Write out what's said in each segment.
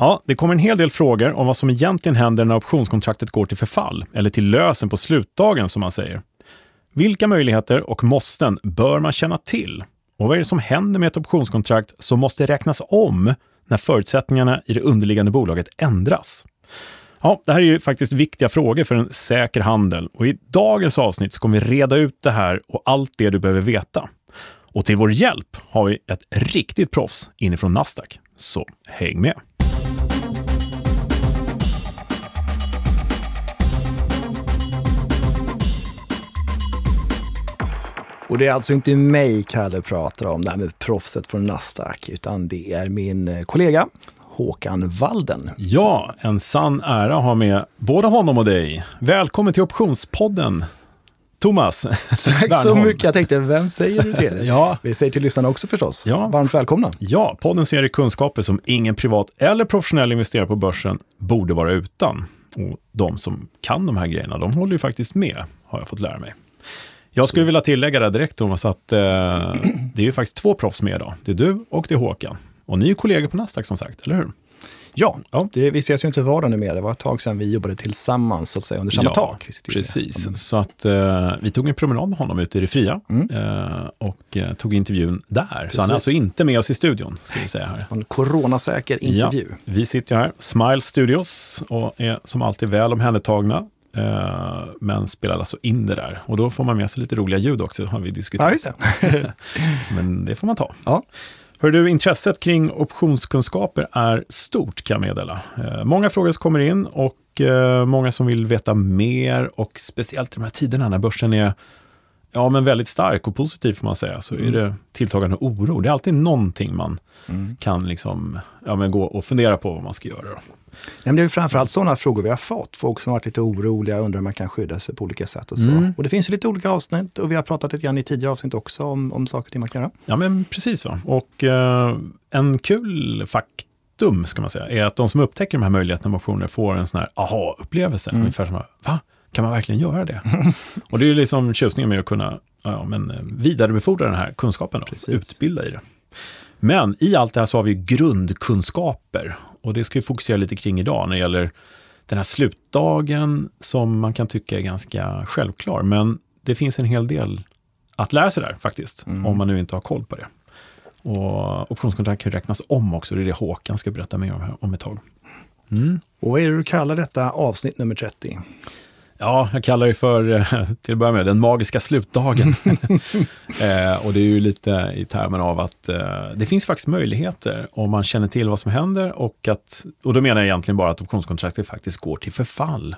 Ja, det kommer en hel del frågor om vad som egentligen händer när optionskontraktet går till förfall, eller till lösen på slutdagen som man säger. Vilka möjligheter och måsten bör man känna till? Och vad är det som händer med ett optionskontrakt som måste räknas om när förutsättningarna i det underliggande bolaget ändras? Ja, det här är ju faktiskt viktiga frågor för en säker handel och i dagens avsnitt så kommer vi reda ut det här och allt det du behöver veta. Och till vår hjälp har vi ett riktigt proffs inifrån Nasdaq. Så häng med! Och det är alltså inte mig Kalle pratar om, det här med proffset från Nasdaq, utan det är min eh, kollega Håkan Walden. Ja, en sann ära att ha med både honom och dig. Välkommen till Optionspodden, Thomas. Tack så mycket. Jag tänkte, vem säger du till? ja. Vi säger till lyssnarna också förstås. Ja. Varmt välkomna. Ja, podden ser i kunskaper som ingen privat eller professionell investerare på börsen borde vara utan. Och de som kan de här grejerna, de håller ju faktiskt med, har jag fått lära mig. Jag skulle vilja tillägga det direkt Thomas, att eh, det är ju faktiskt två proffs med idag. Det är du och det är Håkan. Och ni är kollegor på Nasdaq som sagt, eller hur? Ja, ja. Det, vi ses ju inte vardag numera. Det var ett tag sedan vi jobbade tillsammans, så att säga, under samma ja, tak. Precis, mm. så att eh, vi tog en promenad med honom ute i det fria mm. eh, och eh, tog intervjun där. Precis. Så han är alltså inte med oss i studion, ska vi säga här. En coronasäker intervju. Ja, vi sitter här, Smile Studios, och är som alltid väl omhändertagna. Eh, men spelar alltså in det där. Och då får man med sig lite roliga ljud också, har vi diskuterat. Ja, det. men det får man ta. Ja. Hör du, intresset kring optionskunskaper är stort kan jag meddela. Eh, många frågor som kommer in och eh, många som vill veta mer och speciellt i de här tiderna när börsen är ja, men väldigt stark och positiv får man säga, så mm. är det tilltagande oro. Det är alltid någonting man mm. kan liksom, ja, men gå och fundera på vad man ska göra. Då. Nej, det är framförallt sådana frågor vi har fått. Folk som har varit lite oroliga, undrar om man kan skydda sig på olika sätt. Och så. Mm. Och det finns lite olika avsnitt och vi har pratat lite grann i tidigare avsnitt också om, om saker och ting man kan göra. Ja, men precis. Va? Och eh, en kul faktum, ska man säga, är att de som upptäcker de här möjligheterna med optioner får en sån här aha-upplevelse. Mm. Ungefär som, va? Kan man verkligen göra det? och det är liksom tjusningen med att kunna ja, men, vidarebefordra den här kunskapen, då, utbilda i det. Men i allt det här så har vi grundkunskaper och det ska vi fokusera lite kring idag när det gäller den här slutdagen som man kan tycka är ganska självklar. Men det finns en hel del att lära sig där faktiskt, mm. om man nu inte har koll på det. Och optionskontrakt kan räknas om också, det är det Håkan ska berätta mer om här om ett tag. Mm. Och vad är det du kallar detta avsnitt nummer 30? Ja, jag kallar det för, eh, till att börja med, den magiska slutdagen. eh, och det är ju lite i termen av att eh, det finns faktiskt möjligheter om man känner till vad som händer och att, och då menar jag egentligen bara att optionskontraktet faktiskt går till förfall.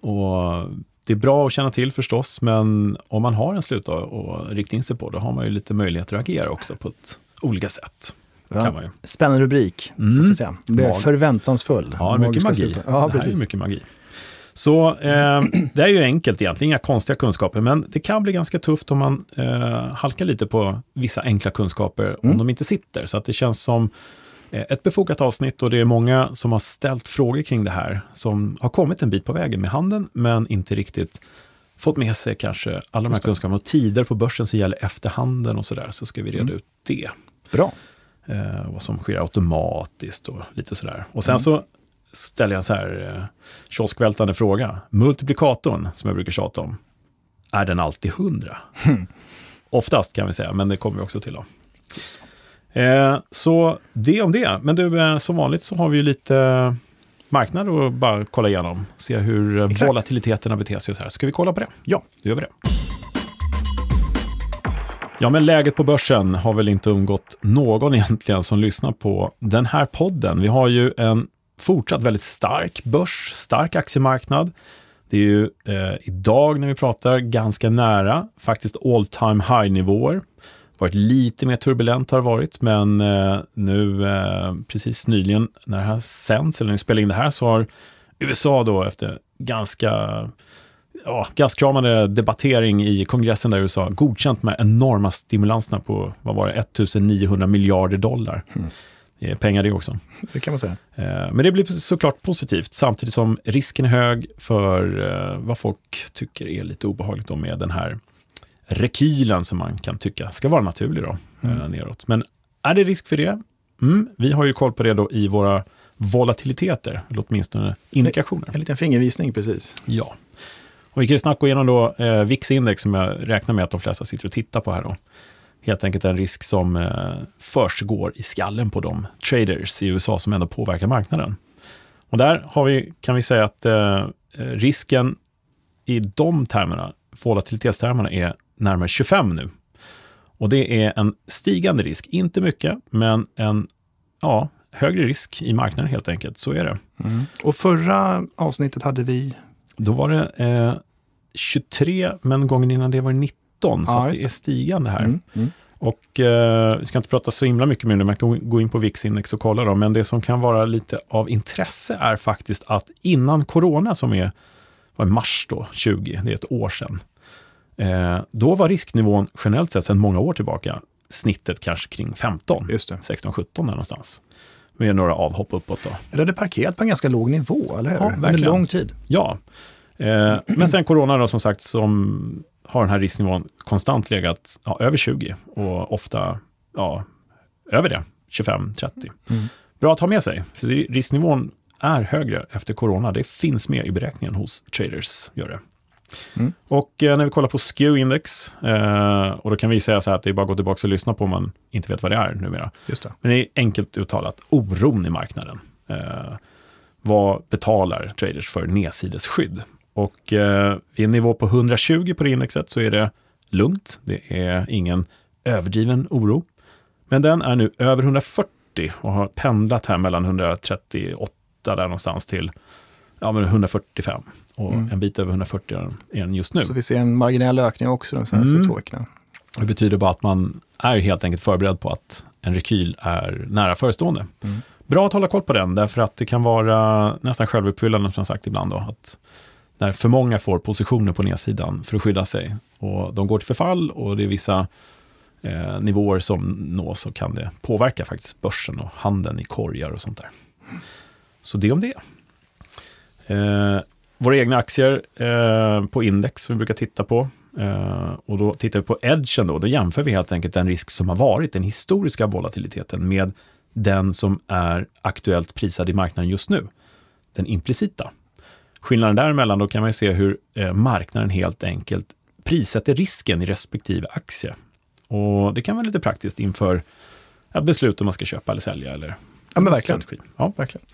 Och det är bra att känna till förstås, men om man har en slutdag att rikta in sig på, då har man ju lite möjligheter att agera också på ett olika sätt. Ja. Spännande rubrik, mm. måste jag säga. Det förväntansfull. Ja, mycket magi. Ja, precis. Det här är mycket magi. Så eh, det är ju enkelt egentligen, inga konstiga kunskaper, men det kan bli ganska tufft om man eh, halkar lite på vissa enkla kunskaper om mm. de inte sitter. Så att det känns som eh, ett befogat avsnitt och det är många som har ställt frågor kring det här, som har kommit en bit på vägen med handeln, men inte riktigt fått med sig kanske alla de här kunskaperna och tider på börsen som gäller efter handeln och sådär, så ska vi reda mm. ut det. Bra. Eh, vad som sker automatiskt och lite sådär. Och sen mm. så ställer jag en så här eh, kioskvältande fråga. Multiplikatorn, som jag brukar tjata om, är den alltid 100? Mm. Oftast kan vi säga, men det kommer vi också till. Då. Eh, så det om det. Men du, eh, som vanligt så har vi ju lite marknad att bara kolla igenom. Se hur eh, Exakt. volatiliteterna beter sig så här. Ska vi kolla på det? Ja, då gör vi det. Ja, men läget på börsen har väl inte undgått någon egentligen som lyssnar på den här podden. Vi har ju en fortsatt väldigt stark börs, stark aktiemarknad. Det är ju eh, idag när vi pratar ganska nära, faktiskt all time high-nivåer. Varit lite mer turbulent har det varit, men eh, nu eh, precis nyligen när det här sänds, eller när vi spelar in det här, så har USA då efter ganska ja, gaskramande debattering i kongressen där i USA godkänt med enorma stimulanserna på, vad var det, 1900 miljarder dollar. Mm pengar det också. Det kan man säga. Eh, men det blir såklart positivt, samtidigt som risken är hög för eh, vad folk tycker är lite obehagligt då med den här rekylen som man kan tycka ska vara naturlig då, eh, mm. neråt. Men är det risk för det? Mm, vi har ju koll på det då i våra volatiliteter, eller åtminstone indikationer. En liten fingervisning precis. Ja. Och vi kan ju snabbt gå igenom då eh, VIX-index som jag räknar med att de flesta sitter och tittar på här. Då. Helt enkelt en risk som eh, försiggår i skallen på de traders i USA som ändå påverkar marknaden. Och där har vi, kan vi säga att eh, risken i de termerna, volatilitetstermerna, är närmare 25 nu. Och det är en stigande risk, inte mycket, men en ja, högre risk i marknaden helt enkelt. Så är det. Mm. Och förra avsnittet hade vi? Då var det eh, 23, men gången innan det var 19, så ja, det. är stigande här. Mm. Mm. Och eh, vi ska inte prata så himla mycket mer nu, man kan gå in på VIX-index och kolla dem, men det som kan vara lite av intresse är faktiskt att innan corona, som är var mars då, 20, det är ett år sedan, eh, då var risknivån generellt sett sedan många år tillbaka snittet kanske kring 15, 16-17 någonstans. Med några avhopp uppåt. Då. Det parkerat på en ganska låg nivå, eller hur? Ja, Under lång tid. Ja. Eh, men sen corona då som sagt, som har den här risknivån konstant legat ja, över 20 och ofta ja, över det, 25-30. Mm. Bra att ha med sig. Så risknivån är högre efter corona. Det finns med i beräkningen hos traders. Gör det. Mm. Och eh, när vi kollar på SKEW-index, eh, och då kan vi säga så här att det är bara att gå tillbaka och lyssna på om man inte vet vad det är numera. Just det. Men det är enkelt uttalat oron i marknaden. Eh, vad betalar traders för nedsidesskydd? Och eh, vid en nivå på 120 på det indexet så är det lugnt. Det är ingen överdriven oro. Men den är nu över 140 och har pendlat här mellan 138 där någonstans till ja, 145. Och mm. en bit över 140 är den just nu. Så vi ser en marginell ökning också de senaste mm. två veckorna. Det betyder bara att man är helt enkelt förberedd på att en rekyl är nära förestående. Mm. Bra att hålla koll på den, därför att det kan vara nästan självuppfyllande som sagt ibland. Då, att när för många får positioner på nedsidan för att skydda sig och de går till förfall och det är vissa eh, nivåer som nås så kan det påverka faktiskt börsen och handeln i korgar och sånt där. Så det om det. Eh, våra egna aktier eh, på index som vi brukar titta på. Eh, och då tittar vi på edgen då, då jämför vi helt enkelt den risk som har varit, den historiska volatiliteten med den som är aktuellt prisad i marknaden just nu, den implicita. Skillnaden däremellan då kan man se hur eh, marknaden helt enkelt prissätter risken i respektive aktie. Och det kan vara lite praktiskt inför ett beslut om man ska köpa eller sälja eller Ja, men verkligen. Ja. verkligen.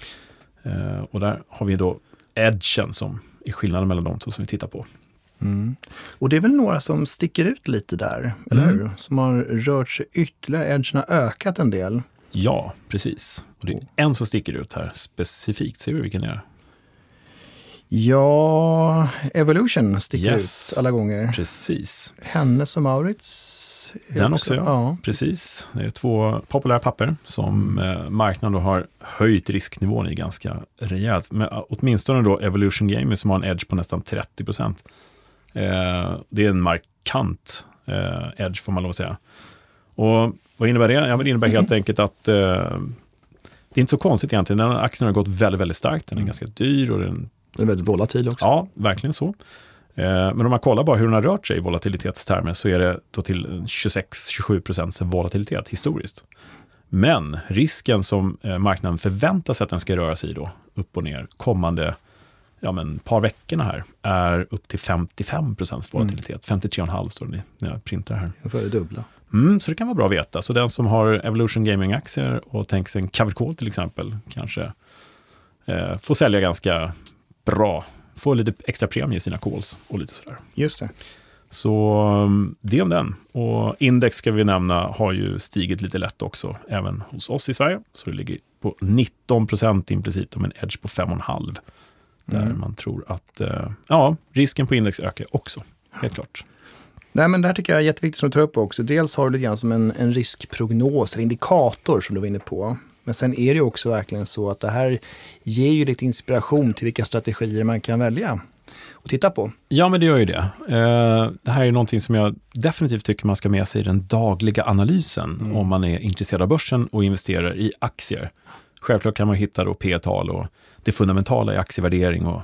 Eh, och där har vi då edgen som är skillnaden mellan de två som vi tittar på. Mm. Och det är väl några som sticker ut lite där, eller mm. hur? Som har rört sig ytterligare, edgen har ökat en del. Ja, precis. Och det är en som sticker ut här specifikt. Ser du vilken det är? Ja, Evolution sticker yes, ut alla gånger. Precis. Hennes och Maurits den också, ja. ja. Precis. Det är två populära papper som mm. eh, marknaden har höjt risknivån i ganska rejält. Men uh, åtminstone då Evolution Gaming som har en edge på nästan 30 procent. Eh, det är en markant eh, edge får man lov att säga. Och vad innebär det? Ja, det innebär helt enkelt att eh, det är inte så konstigt egentligen. Den aktien har gått väldigt, väldigt starkt. Den är mm. ganska dyr och den den är väldigt volatil också. Ja, verkligen så. Eh, men om man kollar bara hur den har rört sig i volatilitetstermer så är det då till 26-27 procents volatilitet historiskt. Men risken som eh, marknaden förväntar sig att den ska röra sig i då, upp och ner, kommande ja, men par veckorna här, är upp till 55 procents mm. volatilitet. Mm. 53,5 står det när jag printar här. Ungefär det dubbla. Mm, så det kan vara bra att veta. Så den som har Evolution Gaming-aktier och tänker sig en covered call till exempel, kanske eh, får sälja ganska bra få lite extra premie i sina calls och lite sådär. Just det. Så um, det om den. Och index ska vi nämna har ju stigit lite lätt också, även hos oss i Sverige. Så det ligger på 19 procent implicit om en edge på 5,5. Där mm. man tror att uh, ja, risken på index ökar också, helt klart. Nej, men det här tycker jag är jätteviktigt som du tar upp också. Dels har du lite grann som en, en riskprognos, eller indikator som du var inne på. Men sen är det också verkligen så att det här ger ju lite inspiration till vilka strategier man kan välja och titta på. Ja, men det gör ju det. Eh, det här är någonting som jag definitivt tycker man ska med sig i den dagliga analysen mm. om man är intresserad av börsen och investerar i aktier. Självklart kan man hitta då P-tal och det fundamentala i aktievärdering och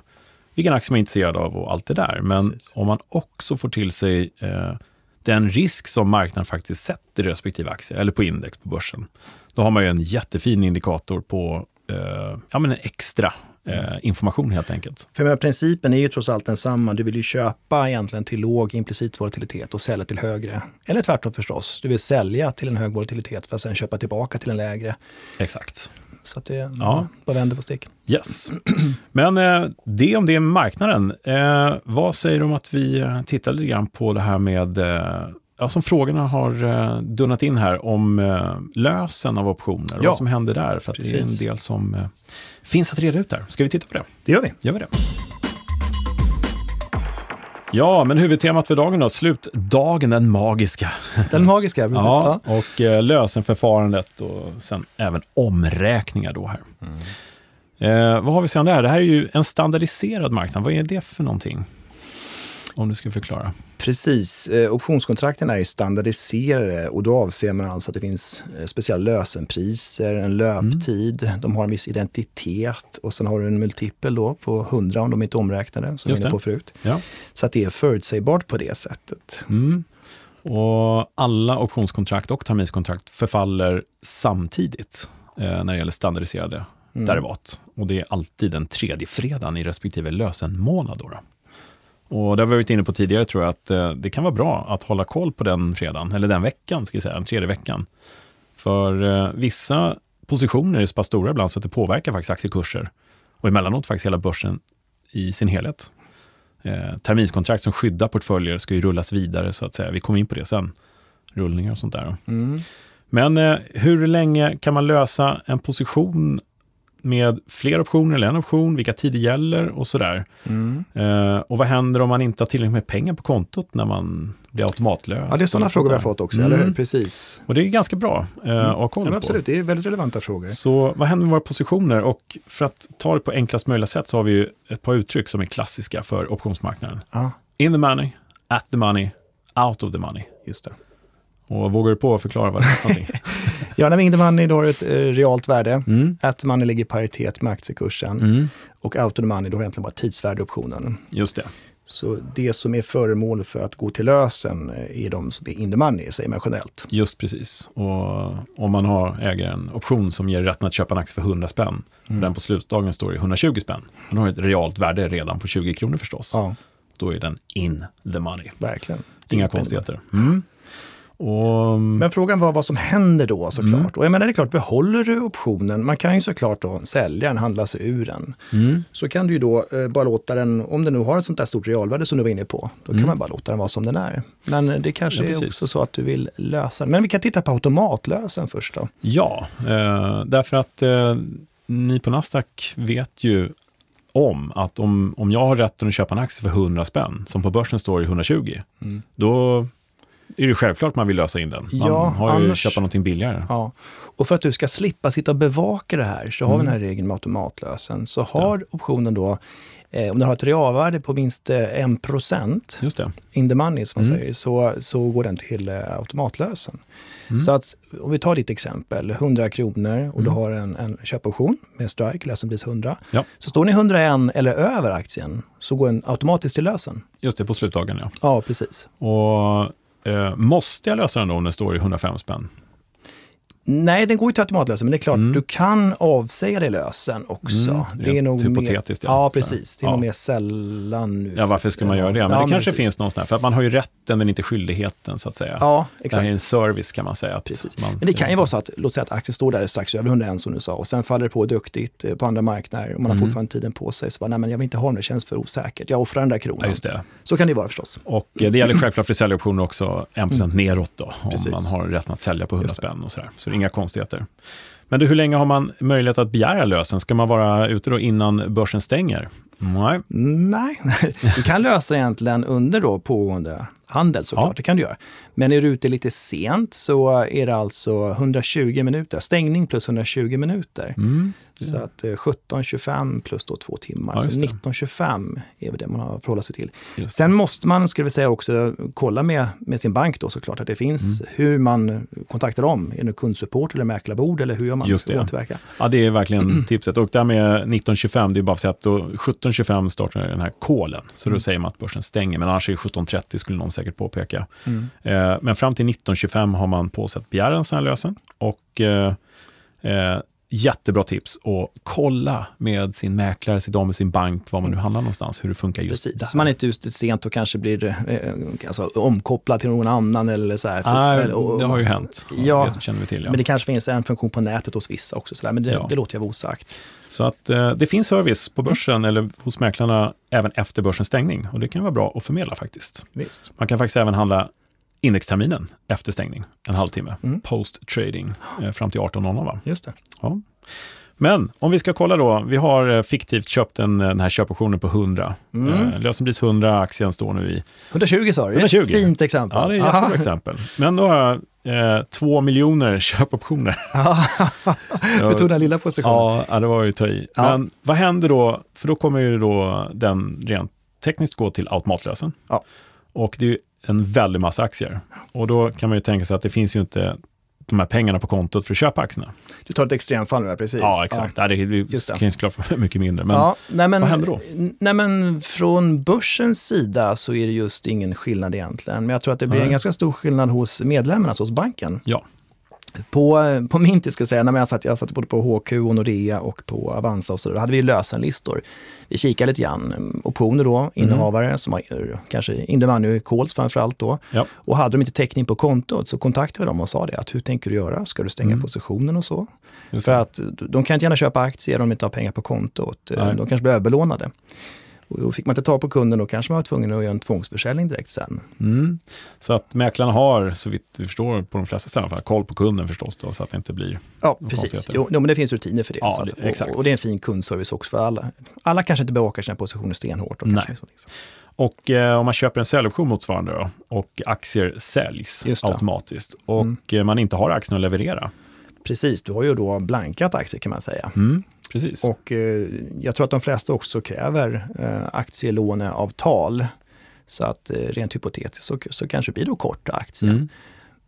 vilken aktie man är intresserad av och allt det där. Men Precis. om man också får till sig eh, den risk som marknaden faktiskt sätter i respektive aktie eller på index på börsen, då har man ju en jättefin indikator på eh, ja, men en extra eh, information helt enkelt. För menar, principen är ju trots allt densamma. Du vill ju köpa egentligen till låg implicit volatilitet och sälja till högre. Eller tvärtom förstås. Du vill sälja till en hög volatilitet för att sen köpa tillbaka till en lägre. Exakt. Så att det ja. bara vänder på stick. Yes. Men eh, det om det är marknaden. Eh, vad säger du om att vi eh, tittar lite grann på det här med eh, ja, som frågorna har uh, dunnat in här om uh, lösen av optioner och ja, vad som händer där. För det är en del som uh, finns att reda ut där. Ska vi titta på det? Det gör vi. Gör vi det. Ja, men huvudtemat för dagen då, slutdagen, den magiska. Den magiska, precis. ja, och eh, lösenförfarandet och sen även omräkningar då här. Mm. Eh, vad har vi sedan där? Det här är ju en standardiserad marknad. Vad är det för någonting? Om du ska förklara. Precis. Eh, optionskontrakten är ju standardiserade och då avser man alltså att det finns eh, speciella lösenpriser, en löptid, mm. de har en viss identitet och sen har du en multipel då på 100 om de inte är omräknade, som vi var på förut. Ja. Så att det är förutsägbart på det sättet. Mm. Och alla optionskontrakt och terminskontrakt förfaller samtidigt eh, när det gäller standardiserade mm. derivat. Och det är alltid den tredje fredagen i respektive lösenmånad. Då, då. Och det har vi varit inne på tidigare tror jag, att eh, det kan vara bra att hålla koll på den fredagen, eller den veckan, ska jag säga, den tredje veckan. För eh, vissa positioner är så pass stora ibland så att det påverkar faktiskt aktiekurser. Och emellanåt faktiskt hela börsen i sin helhet. Eh, terminskontrakt som skyddar portföljer ska ju rullas vidare så att säga. Vi kommer in på det sen. Rullningar och sånt där. Mm. Men eh, hur länge kan man lösa en position med fler optioner eller en option, vilka tider gäller och sådär. Mm. Eh, och vad händer om man inte har tillräckligt med pengar på kontot när man blir automatlös? Ja, det är sådana frågor vi har fått också, mm. eller hur? Precis. Och det är ganska bra mm. att ha koll ja, på. Absolut, det är väldigt relevanta frågor. Så vad händer med våra positioner? Och för att ta det på enklast möjliga sätt så har vi ju ett par uttryck som är klassiska för optionsmarknaden. Ja. In the money, at the money, out of the money. Just det. Och vågar du på att förklara vad det är för någonting? ja, när in the money då har ett eh, realt värde. Mm. At the money ligger i paritet med aktiekursen. Mm. Och out of the money då har egentligen bara tidsvärde optionen. Just det. Så det som är föremål för att gå till lösen eh, är de som är in the money, säger man generellt. Just precis. Och om man har, äger en option som ger rätten att köpa en aktie för 100 spänn, mm. den på slutdagen står i 120 spänn, den har ett realt värde redan på 20 kronor förstås. Ja. Då är den in the money. Verkligen. Inga konstigheter. Mm. Och, Men frågan var vad som händer då såklart. Mm. Och jag menar det är klart, behåller du optionen, man kan ju såklart då sälja den, handla sig ur den. Mm. Så kan du ju då eh, bara låta den, om den nu har ett sånt där stort realvärde som du var inne på, då kan mm. man bara låta den vara som den är. Men det kanske ja, är också så att du vill lösa den. Men vi kan titta på automatlösen först då. Ja, eh, därför att eh, ni på Nasdaq vet ju om att om, om jag har rätten att köpa en aktie för 100 spänn, som på börsen står i 120, mm. då är det självklart man vill lösa in den. Man ja, har ju annars, köpt någonting billigare. Ja. Och för att du ska slippa sitta och bevaka det här så mm. har vi den här regeln med automatlösen. Så har optionen då, eh, om den har ett realvärde på minst eh, 1 Just det. in the money som man Mm. säger, så, så går den till eh, automatlösen. Mm. Så att om vi tar ditt exempel, 100 kronor och du Mm. har en, en köpoption med strike, lösenpris 100. Ja. Så står ni 101 eller över aktien så går den automatiskt till lösen. Just det, på slutdagen ja. Ja, precis. Och eh, måste jag lösa den då om den står i 105 spänn? Nej, den går ju till automatlösen, men det är klart, Mm. du kan avsäga dig lösen också. Mm, det är nog mer, hypotetiskt, ja. ja. Här. precis. Det är Ja. nog mer sällan nu. Ja, varför skulle man göra det? Men Ja, det kanske precis. finns någonstans, för att man har ju rätten men inte skyldigheten så att säga. Ja, Det här exakt. är en service kan man säga. Att Precis. Man Men det kan ju vara så att, låt säga att aktien står där strax över 101 som du sa och sen faller det på duktigt eh, på andra marknader och man har Mm. fortfarande tiden på sig. Så bara, nej men jag vill inte ha den, det känns för osäkert. Jag offrar den där kronan. Ja, just det. Så kan det ju vara förstås. Och eh, det gäller självklart för säljoptioner också 1% neråt då, om Mm. Precis. man har rätten att sälja på 100 Just det. spänn och sådär. Så det inga konstigheter. Men du, hur länge har man möjlighet att begära lösen? Ska man vara ute då innan börsen stänger? Nej. Mm, nej, du kan lösa egentligen under då pågående handel såklart, Ja. det kan du göra. Men är du ute lite sent så är det alltså 120 minuter, stängning plus 120 minuter. Mm. Så att eh, 17.25 plus då två timmar, Ja, så det. 19.25 är det man har att förhålla sig till. Det. Sen måste man, skulle vi säga också, kolla med, med sin bank då såklart, att det finns Mm. hur man kontaktar dem. Är det kundsupport eller mäklarbord eller hur gör man? Just det. Ja, det är verkligen tipset. Och där med 1925, det är bara att säga att då 17.25 startar den här kolen. Så då Mm. säger man att börsen stänger, men annars är det 17.30 skulle någon säkert påpeka. Mm. Eh, men fram till 19.25 har man på sig att begära en sån här lösen. Och eh, eh, jättebra tips att kolla med sin mäklare, sitt med sin bank, var man nu handlar någonstans, hur det funkar just Precis, där. så man är inte ute sent och kanske blir eh, alltså, omkopplad till någon annan eller så här. Nej, Eller- och- det har ju hänt. Ja, det känner vi till. Ja. Men det kanske finns en funktion på nätet hos vissa också, så där, men det, Ja. det låter jag vara osagt. Så att eh, det finns service på börsen eller hos mäklarna även efter börsens stängning och det kan vara bra att förmedla faktiskt. Visst. Man kan faktiskt även handla indexterminen efter stängning, en halvtimme, Mm. post-trading eh, fram till 18.00. Va? Just det. Ja. Men om vi ska kolla då, vi har eh, fiktivt köpt en, eh, den här köpoptionen på 100. Mm. Eh, lösenpris 100, aktien står nu i 120 sa du, det är 120. ett fint exempel. Ja, det är ett jättebra exempel. Men då har jag eh, två miljoner köpoptioner. du tog den lilla positionen. Ja, det var ju att ta i. Ja. Men vad händer då? För då kommer ju då den rent tekniskt gå till automatlösen. Ja. Och det är en väldig massa aktier. Och då kan man ju tänka sig att det finns ju inte de här pengarna på kontot för att köpa aktierna. Du tar ett extremfall nu, precis. Ja, exakt. Ja. det kan ju såklart mycket mindre. Men ja, nej, men, vad händer då? Nej, men från börsens sida så är det just ingen skillnad egentligen. Men jag tror att det blir Nej. en ganska stor skillnad hos medlemmarna, alltså hos banken. ja, På, på Minty ska jag säga, när jag satt, jag satt både på HQ och Nordea och på Avanza och så, då hade vi lösenlistor. Vi kikade lite grann, mm, optioner då, Mm. innehavare som har eh, kanske in the money calls framförallt då. Ja. Och hade de inte täckning på kontot så kontaktade vi dem och sa det, att hur tänker du göra? Ska du stänga Mm. positionen och så? För att de kan inte gärna köpa aktier om de inte har pengar på kontot. Eh, Nej. De kanske blir överbelånade. Och fick man inte ta på kunden, då kanske man var tvungen att göra en tvångsförsäljning direkt sen. Mm. Så att mäklarna har, så vitt vi förstår, på de flesta ställen, koll på kunden förstås, då, så att det inte blir... Ja, precis. Jo, men det finns rutiner för det. Ja, att, det- exakt. Och, och det är en fin kundservice också för alla. Alla kanske inte bevakar sina positioner stenhårt. Och Nej. liksom- Och eh, om man köper en säljoption motsvarande då, och aktier säljs automatiskt och Mm. man inte har aktien att leverera. Precis, du har ju då blankat aktier kan man säga. Mm, precis. Och eh, jag tror att de flesta också kräver eh, aktielåneavtal. Så att eh, rent hypotetiskt så, så kanske det blir då korta aktier. Mm.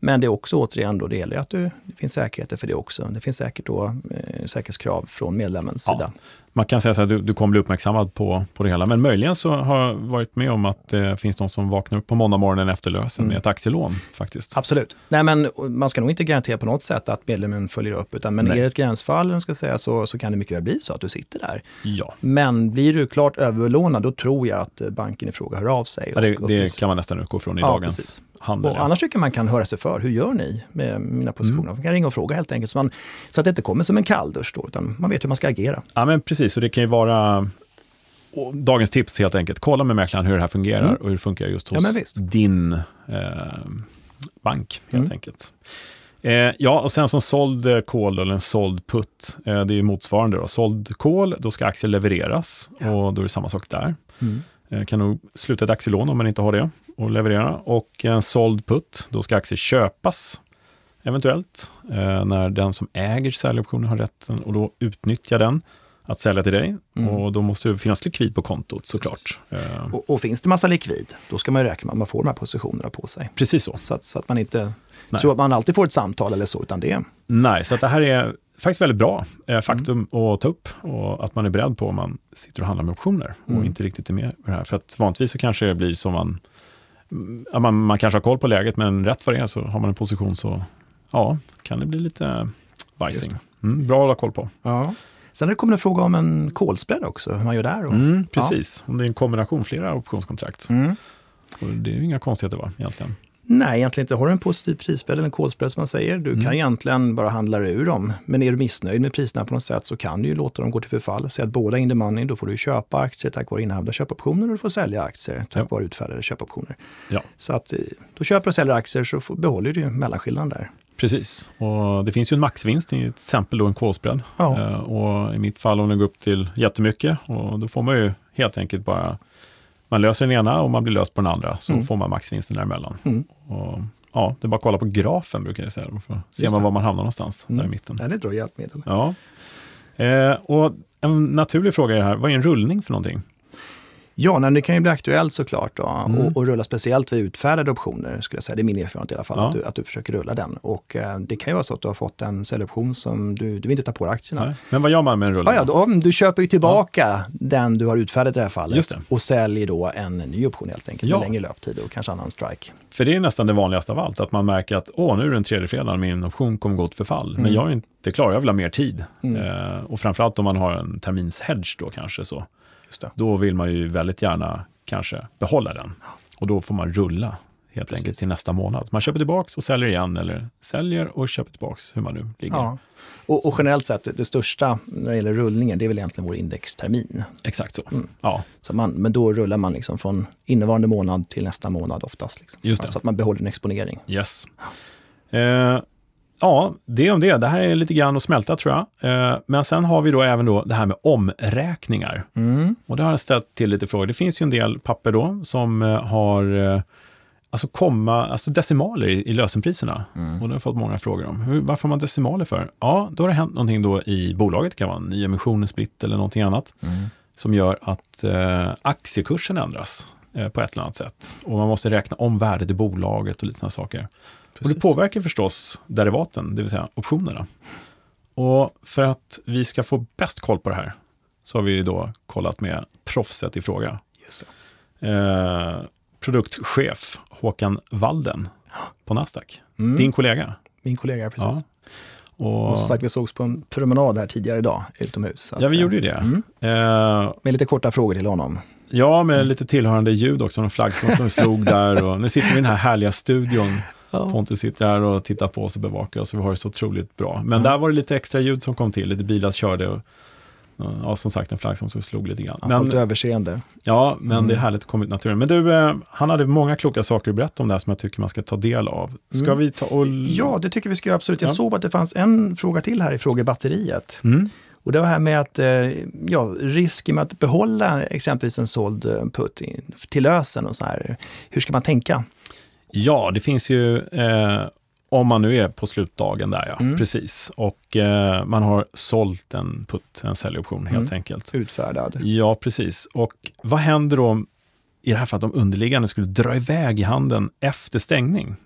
Men det är också återigen då, det gäller att du, det finns säkerheter för det också. Det finns säkert då eh, säkerhetskrav från medlemmens Ja. sida. Man kan säga så här, du, du kommer bli uppmärksammad på, på det hela, men möjligen så har jag varit med om att det finns någon som vaknar upp på måndag morgonen efter lösen Mm. med ett aktielån faktiskt. Absolut. Nej, men man ska nog inte garantera på något sätt att medlemmen följer upp, utan men Nej. är det ett gränsfall ska säga, så, så kan det mycket väl bli så att du sitter där. Ja, Men blir du klart överbelånad, då tror jag att eh, banken i fråga hör av sig. ja det, det kan man nästan utgå från i Ja, dagens precis. Handel. Och ja. annars tycker man kan höra sig för, hur gör ni med mina positioner? Mm. Man kan ringa och fråga helt enkelt, så, man, så att det inte kommer som en kalldusch då, utan man vet hur man ska agera. Ja, men precis. Och det kan ju vara dagens tips helt enkelt. Kolla med mäklaren hur det här fungerar Mm. och hur det funkar just Ja, hos visst. din eh, bank helt Mm. enkelt. Eh, ja, och sen som såld eh, call eller en såld put, eh, det är ju motsvarande. Då. Såld call, då ska aktier levereras och då är det samma sak där. Eh, kan nog sluta ett aktielån om man inte har det och leverera. Och en såld put, då ska aktier köpas eventuellt eh, när den som äger säljoptionen har rätten och då utnyttja den att sälja till dig. Mm. Och då måste det finnas likvid på kontot såklart. Eh, Och, och finns det massa likvid, då ska man räkna med att man får de här positionerna på sig. precis så. Så att, så att man inte Nej. tror att man alltid får ett samtal eller så, utan det Nej, så att det här är faktiskt väldigt bra eh, faktum Mm. att ta upp och att man är beredd på om man sitter och handlar med optioner och Mm. inte riktigt är med på det här. För att vanligtvis så kanske det blir som man, mm, ja, man, man kanske har koll på läget men rätt vad det är så har man en position så ja, kan det bli lite bajsing. Mm, bra att hålla koll på. Ja. Sen är det en fråga om en kolspread också, hur man gör där. Och, Mm, precis, om det är en kombination, flera optionskontrakt. Mm. Det är ju inga konstigheter va, egentligen. Nej, egentligen inte. Har du en positiv prisspread eller en kolspread som man säger, du Mm. kan egentligen bara handla ur dem. Men är du missnöjd med priserna på något sätt så kan du ju låta dem gå till förfall. Säg att båda är in the money, då får du köpa aktier tack vare innehavda köpoptioner och du får sälja aktier tack Ja. vare utfärdade köpoptioner. Ja. Så att eh, då köper och säljer aktier så får, behåller du mellanskillnaden där. Precis, och det finns ju en maxvinst, till exempel då en kolspread. Ja. Eh, och i mitt fall om den går upp till jättemycket, och då får man ju helt enkelt bara, man löser den ena och man blir löst på den andra, så Mm. får man maxvinsten däremellan. Mm. Och, ja, det är bara att kolla på grafen brukar jag säga, då ser man var man hamnar någonstans, där i Mm. mitten. Det är ett bra hjälpmedel. Ja. Eh, och en naturlig fråga är det här, vad är en rullning för någonting? Ja, nej, det kan ju bli aktuellt såklart då, mm. och, och, rulla speciellt vid utfärdade optioner. Skulle jag säga. Det är min erfarenhet i alla fall, ja. att, du, att du försöker rulla den. Och eh, det kan ju vara så att du har fått en säljoption som du, du vill inte ta på dig aktierna. Nej. Men vad gör man med en rullning? Ja, ja, då, du köper ju tillbaka ja. den du har utfärdat i det här fallet och säljer då en ny option helt enkelt med längre löptid och kanske annan strike. För det är nästan det vanligaste av allt, att man märker att åh, nu är det den tredje fredagen, min option kommer gå till förfall. Mm. Men jag är inte klar, jag vill ha mer tid. Mm. Eh, och framförallt om man har en termins hedge då kanske så. Då vill man ju väldigt gärna kanske behålla den. Och då får man rulla helt Precis. enkelt till nästa månad. Man köper tillbaks och säljer igen eller säljer och köper tillbaks hur man nu ligger. Ja. Och, och, generellt sett, det största när det gäller rullningen, det är väl egentligen vår indextermin. Exakt så. Mm. Ja. så man, men då rullar man liksom från innevarande månad till nästa månad oftast. Liksom. Just det. Så att man behåller en exponering. Yes. Eh, ja, det om det. Det här är lite grann att smälta tror jag. Eh, men sen har vi då även då det här med omräkningar. Mm. Och det har jag ställt till lite frågor. Det finns ju en del papper då som eh, har eh, alltså komma, alltså decimaler i, i lösenpriserna. Mm. Och det har jag fått många frågor om. Hur, varför har man decimaler för? Ja, då har det hänt någonting då i bolaget, det kan vara en nyemission, en split eller någonting annat, mm. som gör att eh, aktiekursen ändras eh, på ett eller annat sätt. Och man måste räkna om värdet i bolaget och lite sådana saker. Precis. Och det påverkar förstås derivaten, det vill säga optionerna. Och för att vi ska få bäst koll på det här så har vi då kollat med proffset i fråga. Just eh, produktchef Håkan Walden på Nasdaq. Mm. Din kollega. Min kollega, precis. Ja. Och, och som sagt, vi sågs på en promenad här tidigare idag utomhus. ja, vi gjorde ju det. Mm. Eh, med lite korta frågor till honom. Ja, med lite tillhörande ljud också, någon flaggstång som slog där. Och nu sitter vi i den här härliga studion. Ja. Pontus sitter här och tittar på oss och bevakar oss och vi har det så otroligt bra. Men ja. där var det lite extra ljud som kom till, lite bilar körde och Ja, som sagt en flagg som slog lite grann. Han men, överseende. Ja, men mm. det är härligt att komma ut naturen. Men du, eh, han hade många kloka saker att berätta om det här som jag tycker man ska ta del av. Ska mm. vi ta och... Ja, det tycker vi ska göra absolut. Jag ja. såg att det fanns en fråga till här i frågebatteriet. Mm. Och det var här med att, eh, ja, risk med att behålla exempelvis en såld eh, putt till lösen och så här. Hur ska man tänka? Ja, det finns ju eh, om man nu är på slutdagen där, ja. Mm. Precis. Och eh, man har sålt en putt, en säljoption helt mm. enkelt. Utfärdad. Ja, precis. Och vad händer då om, i det här fallet, om underliggande skulle dra iväg i handeln efter stängning?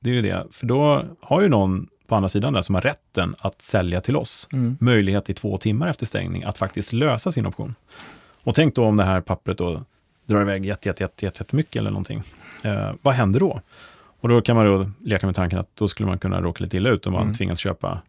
Det är ju det, för då har ju någon på andra sidan där som har rätten att sälja till oss, mm. möjlighet i två timmar efter stängning att faktiskt lösa sin option. Och tänk då om det här pappret då drar iväg jätte, jätte, jätte, jätte, jättemycket eller någonting. Eh, vad händer då? Och då kan man då leka med tanken att då skulle man kunna råka lite illa ut om man mm. tvingas köpa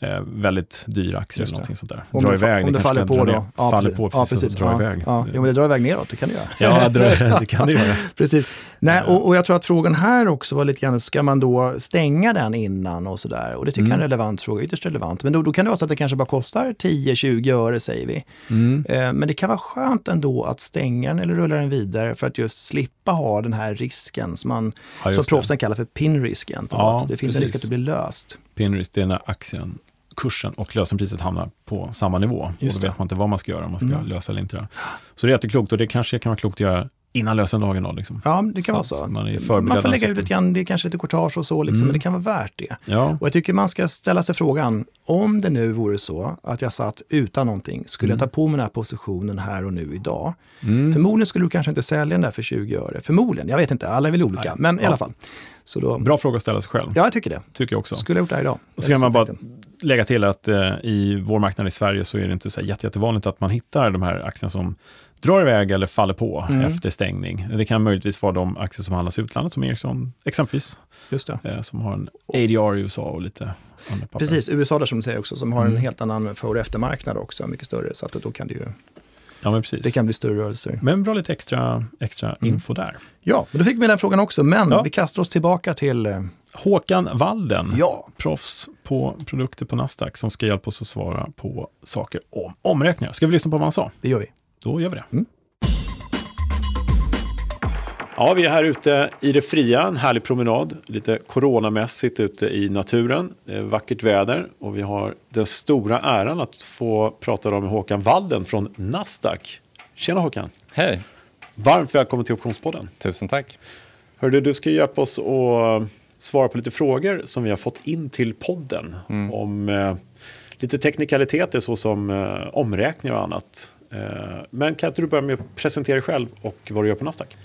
eh, väldigt dyra aktier eller någonting sånt där. Om dra det, iväg, om det, faller på då? Ja, faller på precis, ja, precis. dra ja, iväg. Ja. Jo, men det drar iväg neråt, det kan det göra. Ja, det, kan det göra. precis. Nej, och, och, jag tror att frågan här också var lite grann, ska man då stänga den innan och sådär? Och det tycker mm. jag är en mm. relevant fråga, ytterst relevant. Men då, då kan det vara så att det kanske bara kostar 10-20 öre säger vi. Mm. Eh, men det kan vara skönt ändå att stänga den eller rulla den vidare för att just slippa ha den här risken som man ja, som proffsen kallar för pinrisk. Ja, det finns precis. en risk att det blir löst. Pinrisk, det är när aktien kursen och lösenpriset hamnar på samma nivå. Just och då vet man inte vad man ska göra, om man ska mm. lösa eller inte. Så det är jätteklokt och det kanske kan vara klokt att göra innan lösendagen. Då, liksom. Ja, det kan så vara så. Man, man får lägga ut lite grann, det är kanske lite courtage och så, liksom, mm. men det kan vara värt det. Ja. Och jag tycker man ska ställa sig frågan, om det nu vore så att jag satt utan någonting, skulle mm. jag ta på mig den här positionen här och nu idag? Mm. Förmodligen skulle du kanske inte sälja den där för 20 öre. Förmodligen, jag vet inte, alla är väl olika, Nej. men ja. i alla fall. Så då, Bra fråga att ställa sig själv. Ja, jag tycker det. Tycker jag också. Skulle jag gjort det här idag. Och så kan man bara lägga till att eh, i vår marknad i Sverige så är det inte så jätte, jättevanligt att man hittar de här aktierna som drar iväg eller faller på mm. efter stängning. Det kan möjligtvis vara de aktier som handlas i utlandet, som Ericsson exempelvis. Just det. Eh, som har en ADR i USA och lite andra papper. Precis, USA där som du säger också, som har mm. en helt annan för och eftermarknad också, mycket större. Så att då kan det ju Ja, men precis. Det kan bli större rörelser. Men bra lite extra, extra mm. info där. Ja, men då fick vi den frågan också. Men ja. vi kastar oss tillbaka till eh, Håkan Walden, ja. proffs på produkter på Nasdaq, som ska hjälpa oss att svara på saker om omräkningar. Ska vi lyssna på vad han sa? Det gör vi. Då gör vi det. Mm. Ja, vi är här ute i det fria, en härlig promenad. Lite coronamässigt ute i naturen. Det är vackert väder och vi har den stora äran att få prata med Håkan Walden från Nasdaq. Tjena Håkan! Hej! Varmt välkommen till Optionspodden. Tusen tack! Hörde, du ska hjälpa oss att svara på lite frågor som vi har fått in till podden. Mm. Om eh, lite teknikaliteter såsom eh, omräkningar och annat. Men kan inte du börja med att presentera dig själv och vad du gör på Nasdaq?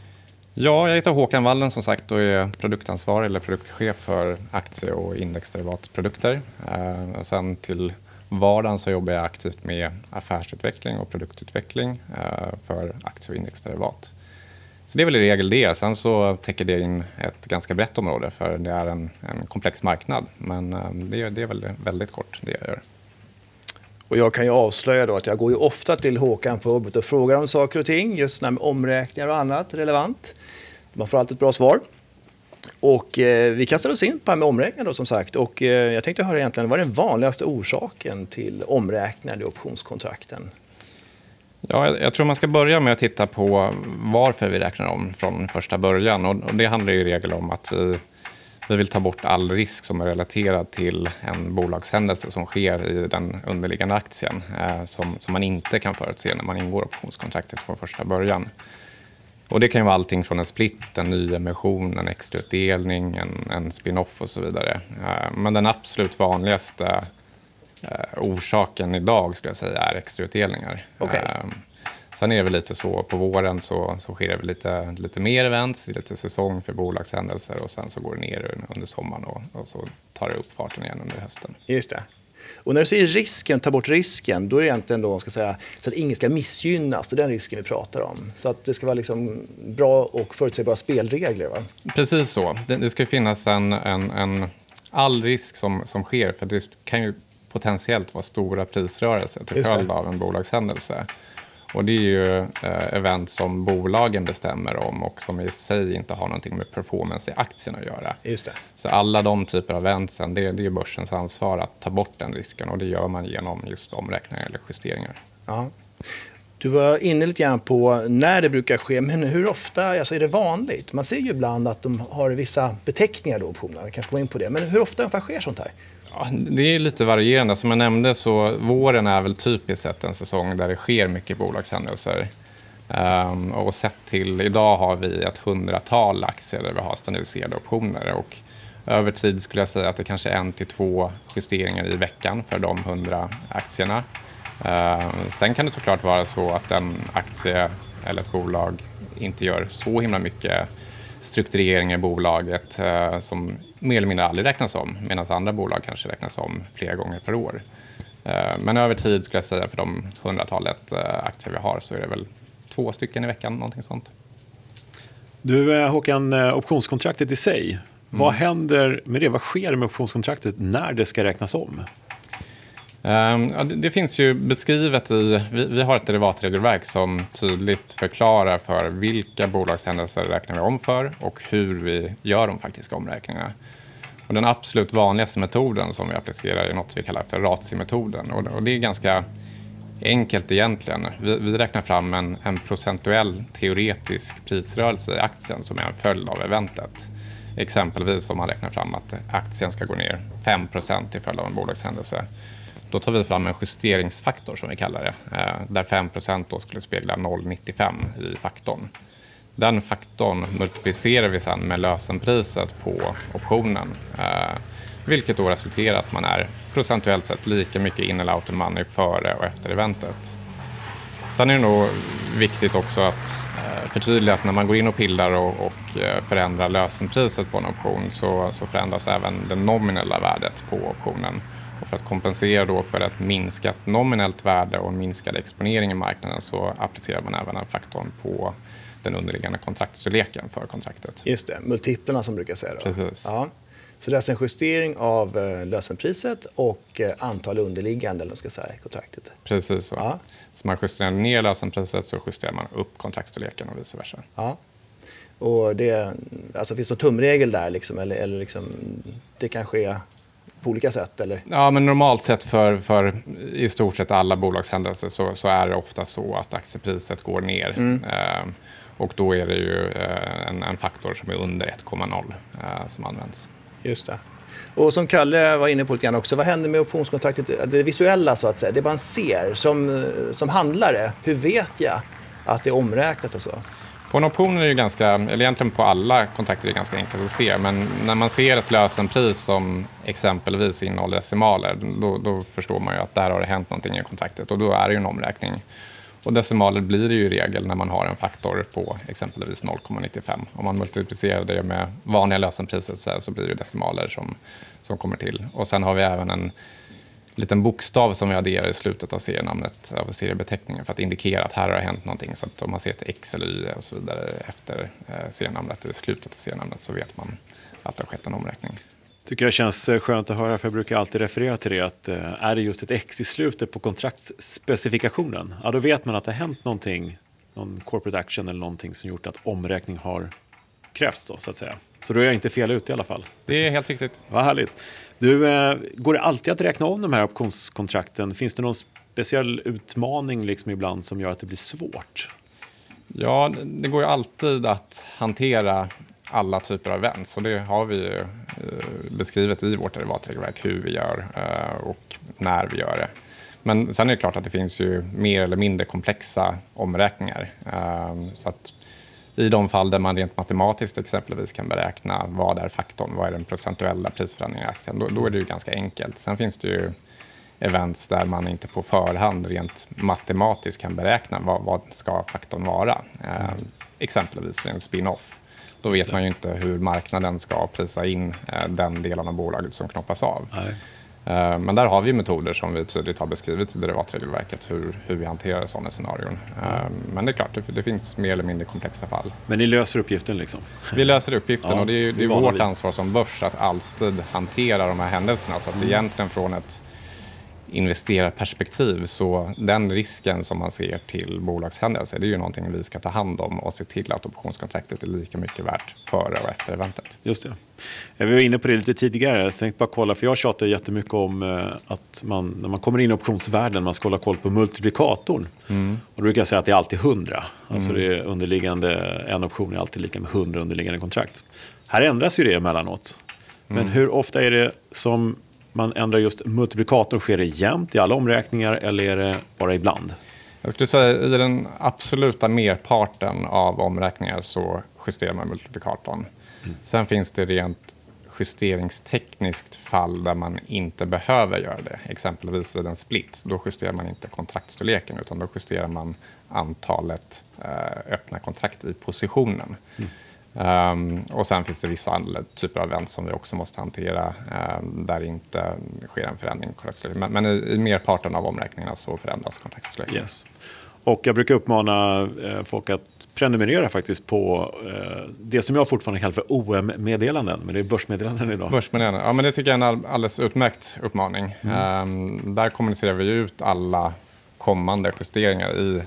Ja, jag heter Håkan Wallen som sagt och är produktansvarig eller produktchef för aktie och indexderivatprodukter. Eh, sen till vardagen så jobbar jag aktivt med affärsutveckling och produktutveckling eh, för aktie och indexderivat. Så det är väl i regel det. Sen så täcker det in ett ganska brett område för det är en, en komplex marknad. Men eh, det, det är väl väldigt kort det jag gör. Och jag kan ju avslöja då att jag går ju ofta till Håkan på jobbet och frågar om saker och ting, just med omräkningar och annat relevant. Man får alltid ett bra svar. Och eh, vi kastar oss in på det här med omräkningar då som sagt. Och eh, jag tänkte höra egentligen, vad är den vanligaste orsaken till omräkningar i optionskontrakten? Ja, jag, jag, tror man ska börja med att titta på varför vi räknar om från första början. Och, och det handlar i regel om att vi vi vill ta bort all risk som är relaterad till en bolagshändelse som sker i den underliggande aktien eh, som, som man inte kan förutse när man ingår optionskontraktet från första början. Och det kan ju vara allting från en split, en nyemission, en extrautdelning, en, en spin-off och så vidare. Eh, men den absolut vanligaste eh, orsaken idag skulle jag säga är extrautdelningar. Okay. Eh, Sen är det väl lite så, på våren så, så sker det väl lite, lite mer events, lite säsong för bolagshändelser och sen så går det ner under sommaren och, och så tar det upp farten igen under hösten. Just det. Och när du säger risken, ta bort risken, då är det egentligen då, ska säga, så att ingen ska missgynnas. Det är den risken vi pratar om. Så att det ska vara liksom bra och förutsägbara spelregler. Va? Precis så. Det, det ska finnas en, en, en, all risk som, som sker, för det kan ju potentiellt vara stora prisrörelser till följd av en bolagshändelse. Och det är ju eh, event som bolagen bestämmer om och som i sig inte har någonting med performance i aktien att göra. Just det. Så alla de typer av eventsen, det, det är börsens ansvar att ta bort den risken och det gör man genom just omräkningar eller justeringar. Ja. Du var inne lite grann på när det brukar ske, men hur ofta alltså är det vanligt? Man ser ju ibland att de har vissa beteckningar då på kanske går in på det. Men hur ofta ungefär sker sånt här? Ja, det är lite varierande. Som jag nämnde så våren är väl typiskt sett en säsong där det sker mycket bolagshändelser. Um, och sett till idag har vi ett hundratal aktier där vi har standardiserade optioner. Och över tid skulle jag säga att det kanske är en till två justeringar i veckan för de hundra aktierna. Uh, sen kan det såklart vara så att en aktie eller ett bolag inte gör så himla mycket struktureringar i bolaget uh, som mer eller mindre aldrig räknas om medan andra bolag kanske räknas om flera gånger per år. Eh, men över tid skulle jag säga för de hundratalet eh, aktier vi har så är det väl två stycken i veckan, någonting sånt. Du eh, Håkan, optionskontraktet i sig, mm. vad händer med det? Vad sker med optionskontraktet när det ska räknas om? Ehm, ja, det, finns ju beskrivet i, vi, vi, har ett derivatregelverk som tydligt förklarar för vilka bolagshändelser räknar vi om för och hur vi gör de faktiska omräkningarna. Och den absolut vanligaste metoden som vi applicerar är något vi kallar för RATSI-metoden. Och, och, det är ganska enkelt egentligen. Vi, vi räknar fram en, en, procentuell teoretisk prisrörelse i aktien som är en följd av eventet. Exempelvis om man räknar fram att aktien ska gå ner 5% till följd av en bolagshändelse. Då tar vi fram en justeringsfaktor som vi kallar det, eh, där 5 då skulle spegla 0,95 i faktorn. Den faktorn multiplicerar vi sedan med lösenpriset på optionen. Eh, vilket då resulterar att man är procentuellt sett lika mycket in eller out of money före och efter eventet. Sen är det nog viktigt också att eh, förtydliga att när man går in och pillar och, och förändrar lösenpriset på en option så, så förändras även det nominella värdet på optionen. Och för att kompensera då för ett minskat nominellt värde och minskad exponering i marknaden så applicerar man även den faktorn på den underliggande kontraktsstorleken för kontraktet. Just det, multiplarna som brukar säga. Då. Precis. Ja. Så det är alltså en justering av eh, lösenpriset och eh, antal underliggande eller ska säga, kontraktet. Precis så. Ja. Så man justerar ner lösenpriset så justerar man upp kontraktsstorleken och vice versa. Ja. Och det, alltså finns det någon tumregel där liksom, eller, eller liksom, det kan ske på olika sätt? Eller? Ja, men normalt sett för, för i stort sett alla bolagshändelser så, så är det ofta så att aktiepriset går ner. Mm. Eh, och då är det ju eh, en, en faktor som är under 1,0 eh, som används. Just det. Och som Kalle var inne på lite grann också, vad händer med optionskontraktet, det visuella så att säga, det man ser som, som handlare, hur vet jag att det är omräknat och så? På en option är det ju ganska, eller egentligen på alla kontrakter är det ganska enkelt att se, men när man ser ett lösenpris som exempelvis innehåller decimaler, då, då, förstår man ju att där har det hänt någonting i kontraktet och då är det ju en omräkning. Och decimaler blir det ju i regel när man har en faktor på exempelvis 0,95. Om man multiplicerar det med vanliga lösenpriser så, så blir det decimaler som, som kommer till. Och sen har vi även en liten bokstav som vi adderar i slutet av serienamnet, av seriebeteckningen, för att indikera att här har det hänt någonting. Så att om man ser ett X eller Y och så vidare efter eh, serienamnet, eller slutet av serienamnet, så vet man att det har skett en omräkning. Tycker jag känns eh, skönt att höra, för jag brukar alltid referera till det, att eh, är det just ett X i slutet på kontraktsspecifikationen, ja då vet man att det har hänt någonting, någon corporate action eller någonting som gjort att omräkning har krävts då, så att säga. Så då är jag inte fel ute i alla fall. Det är helt riktigt. Vad härligt. Du, eh, går det alltid att räkna om de här optionskontrakten? Finns det någon speciell utmaning liksom ibland som gör att det blir svårt? Ja, det går ju alltid att hantera alla typer av events och det har vi ju eh, beskrivet i vårt derivatregelverk hur vi gör eh, och när vi gör det. Men sen är det klart att det finns ju mer eller mindre komplexa omräkningar. Eh, så att i de fall där man rent matematiskt exempelvis kan beräkna vad är faktorn, vad är den procentuella prisförändringen i aktien, då, då är det ju ganska enkelt. Sen finns det ju events där man inte på förhand rent matematiskt kan beräkna vad, vad ska faktorn vara. Eh, exempelvis vid en spin-off. Då vet man ju inte hur marknaden ska prisa in eh, den delen av bolaget som knoppas av. Nej. Eh, men där har vi metoder som vi tydligt har beskrivit i derivatregelverket hur, hur vi hanterar sådana scenarion. Mm. Men det är klart, det, det, finns mer eller mindre komplexa fall. Men ni löser uppgiften liksom? Vi löser uppgiften ja, och det är, det är vårt ansvar som börs att alltid hantera de här händelserna. Så att mm. egentligen från ett investerarperspektiv så den risken som man ser till bolagshändelser det är ju någonting vi ska ta hand om och se till att optionskontraktet är lika mycket värt före och efter eventet. Just det. Vi var inne på det lite tidigare. Jag tänkte bara kolla, för jag tjatar jättemycket om eh, att man, när man kommer in i optionsvärlden, man ska hålla koll på multiplikatorn. Mm. Och då brukar jag säga att det är alltid 100. Alltså mm. det underliggande, en option är alltid lika med 100 underliggande kontrakt. Här ändras ju det emellanåt. Men mm. hur ofta är det som man ändrar just multiplikatorn, sker det jämt i alla omräkningar eller är det bara ibland? Jag skulle säga i den absoluta merparten av omräkningar så justerar man multiplikatorn. Mm. Sen finns det rent justeringstekniskt fall där man inte behöver göra det. Exempelvis vid en split. Då justerar man inte kontraktstorleken utan då justerar man antalet eh, öppna kontrakt i positionen. Mm. Um, och sen finns det vissa andra typer av event som vi också måste hantera um, där det inte sker en förändring i Men, men i, i merparten av omräkningarna så förändras kontraktstorleken. Yes. Och jag brukar uppmana eh, folk att prenumerera faktiskt på eh, det som jag fortfarande kallar för OM-meddelanden, men det är börsmeddelanden idag. Börsmeddelanden, ja men det tycker jag är en alldeles utmärkt uppmaning. Mm. Um, där kommunicerar vi ut alla kommande justeringar i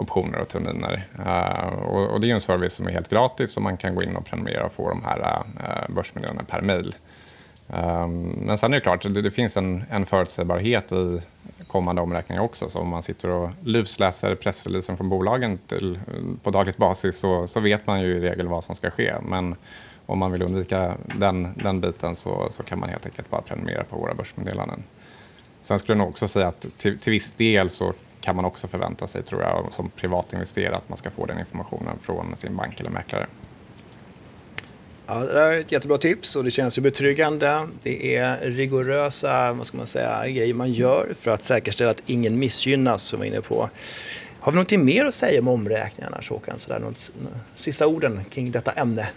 optioner och terminer. Uh, och, och, det är en service som är helt gratis och man kan gå in och prenumerera och få de här eh, uh, börsmeddelandena per mejl. Um, men sen är det klart, det, det finns en, en förutsägbarhet i kommande omräkningar också. Så om man sitter och lusläser pressreleasen från bolagen till, på daglig basis så, så vet man ju i regel vad som ska ske. Men om man vill undvika den, den biten så, så kan man helt enkelt bara prenumerera på våra börsmeddelanden. Sen skulle jag nog också säga att till, till viss del så kan man också förvänta sig, tror jag, som privatinvesterare att man ska få den informationen från sin bank eller mäklare. Ja, det är ett jättebra tips och det känns ju betryggande. Det är rigorösa vad ska man säga, grejer man gör för att säkerställa att ingen missgynnas, som vi var inne på. Har vi något mer att säga om omräkningarna, Håkan? Sådär, något, sista orden kring detta ämne?